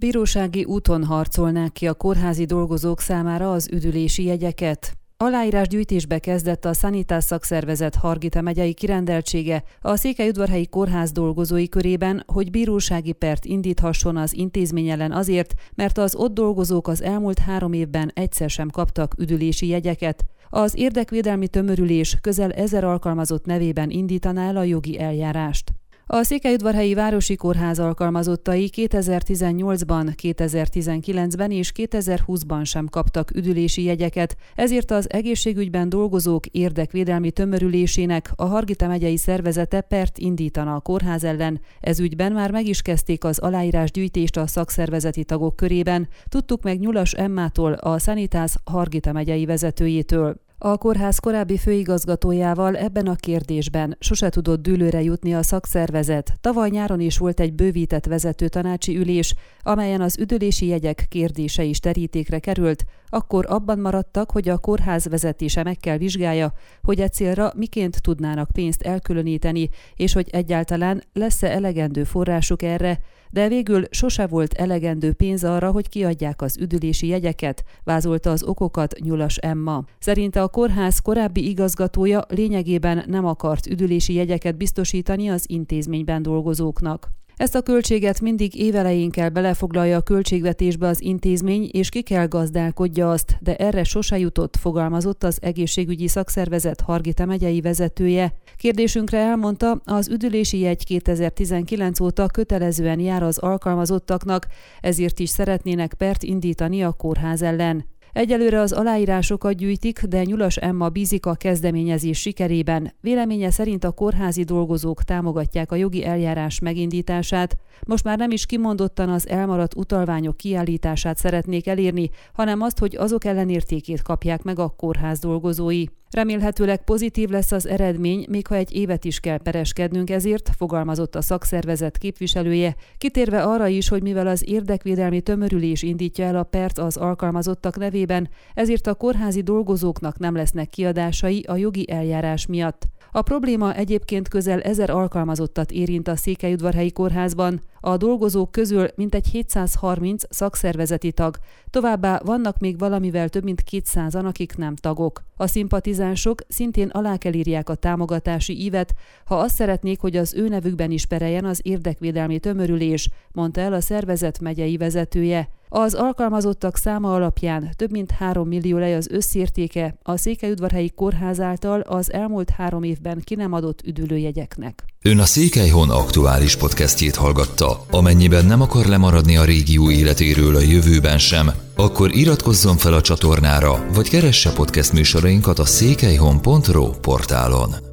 Bírósági úton harcolnák ki a kórházi dolgozók számára az üdülési jegyeket. Aláírás gyűjtésbe kezdett a Sanitas szakszervezet Hargita megyei kirendeltsége a Székelyudvarhelyi Kórház dolgozói körében, hogy bírósági pert indíthasson az intézmény ellen azért, mert az ott dolgozók az elmúlt három évben egyszer sem kaptak üdülési jegyeket. Az érdekvédelmi tömörülés közel ezer alkalmazott nevében indítaná el a jogi eljárást. A Székelyudvarhelyi Városi Kórház alkalmazottai 2018-ban, 2019-ben és 2020-ban sem kaptak üdülési jegyeket, ezért az egészségügyben dolgozók érdekvédelmi tömörülésének a Hargita megyei szervezete pert indítana a kórház ellen. Ez ügyben már meg is kezdték az aláírás gyűjtést a szakszervezeti tagok körében, tudtuk meg Nyulas Emmától, a Sanitas Hargita megyei vezetőjétől. A kórház korábbi főigazgatójával ebben a kérdésben sose tudott dűlőre jutni a szakszervezet. Tavaly nyáron is volt egy bővített vezető tanácsi ülés, amelyen az üdülési jegyek kérdése is terítékre került, akkor abban maradtak, hogy a kórház vezetése meg kell vizsgálja, hogy egy célra miként tudnának pénzt elkülöníteni, és hogy egyáltalán lesz-e elegendő forrásuk erre, de végül sose volt elegendő pénz arra, hogy kiadják az üdülési jegyeket, vázolta az okokat Nyulas Emma. Szerinte a kórház korábbi igazgatója lényegében nem akart üdülési jegyeket biztosítani az intézményben dolgozóknak. Ezt a költséget mindig évelején kell belefoglalja a költségvetésbe az intézmény, és ki kell gazdálkodja azt, de erre sose jutott, fogalmazott az egészségügyi szakszervezet Hargita megyei vezetője. Kérdésünkre elmondta, az üdülési jegy 2019 óta kötelezően jár az alkalmazottaknak, ezért is szeretnének pert indítani a kórház ellen. Egyelőre az aláírásokat gyűjtik, de Nyulas Emma bízik a kezdeményezés sikerében. Véleménye szerint a kórházi dolgozók támogatják a jogi eljárás megindítását. Most már nem is kimondottan az elmaradt utalványok kiállítását szeretnék elérni, hanem azt, hogy azok ellenértékét kapják meg a kórház dolgozói. Remélhetőleg pozitív lesz az eredmény, még ha egy évet is kell pereskednünk ezért, fogalmazott a szakszervezet képviselője, kitérve arra is, hogy mivel az érdekvédelmi tömörülés indítja el a pert az alkalmazottak nevében, ezért a kórházi dolgozóknak nem lesznek kiadásai a jogi eljárás miatt. A probléma egyébként közel ezer alkalmazottat érint a Székelyudvarhelyi Kórházban, a dolgozók közül mintegy 730 szakszervezeti tag, továbbá vannak még valamivel több mint 200-an, akik nem tagok. A szimpatizánsok szintén alá kell írják a támogatási ívet, ha azt szeretnék, hogy az ő nevükben is pereljen az érdekvédelmi tömörülés, mondta el a szervezet megyei vezetője. Az alkalmazottak száma alapján több mint 3 millió lej az összértéke a Székelyudvarhelyi Kórház által az elmúlt három évben ki nem adott üdülőjegyeknek. Ön a Székelyhon aktuális podcastjét hallgatta. Amennyiben nem akar lemaradni a régió életéről a jövőben sem, akkor iratkozzon fel a csatornára, vagy keresse podcast műsorainkat a székelyhon.pro portálon.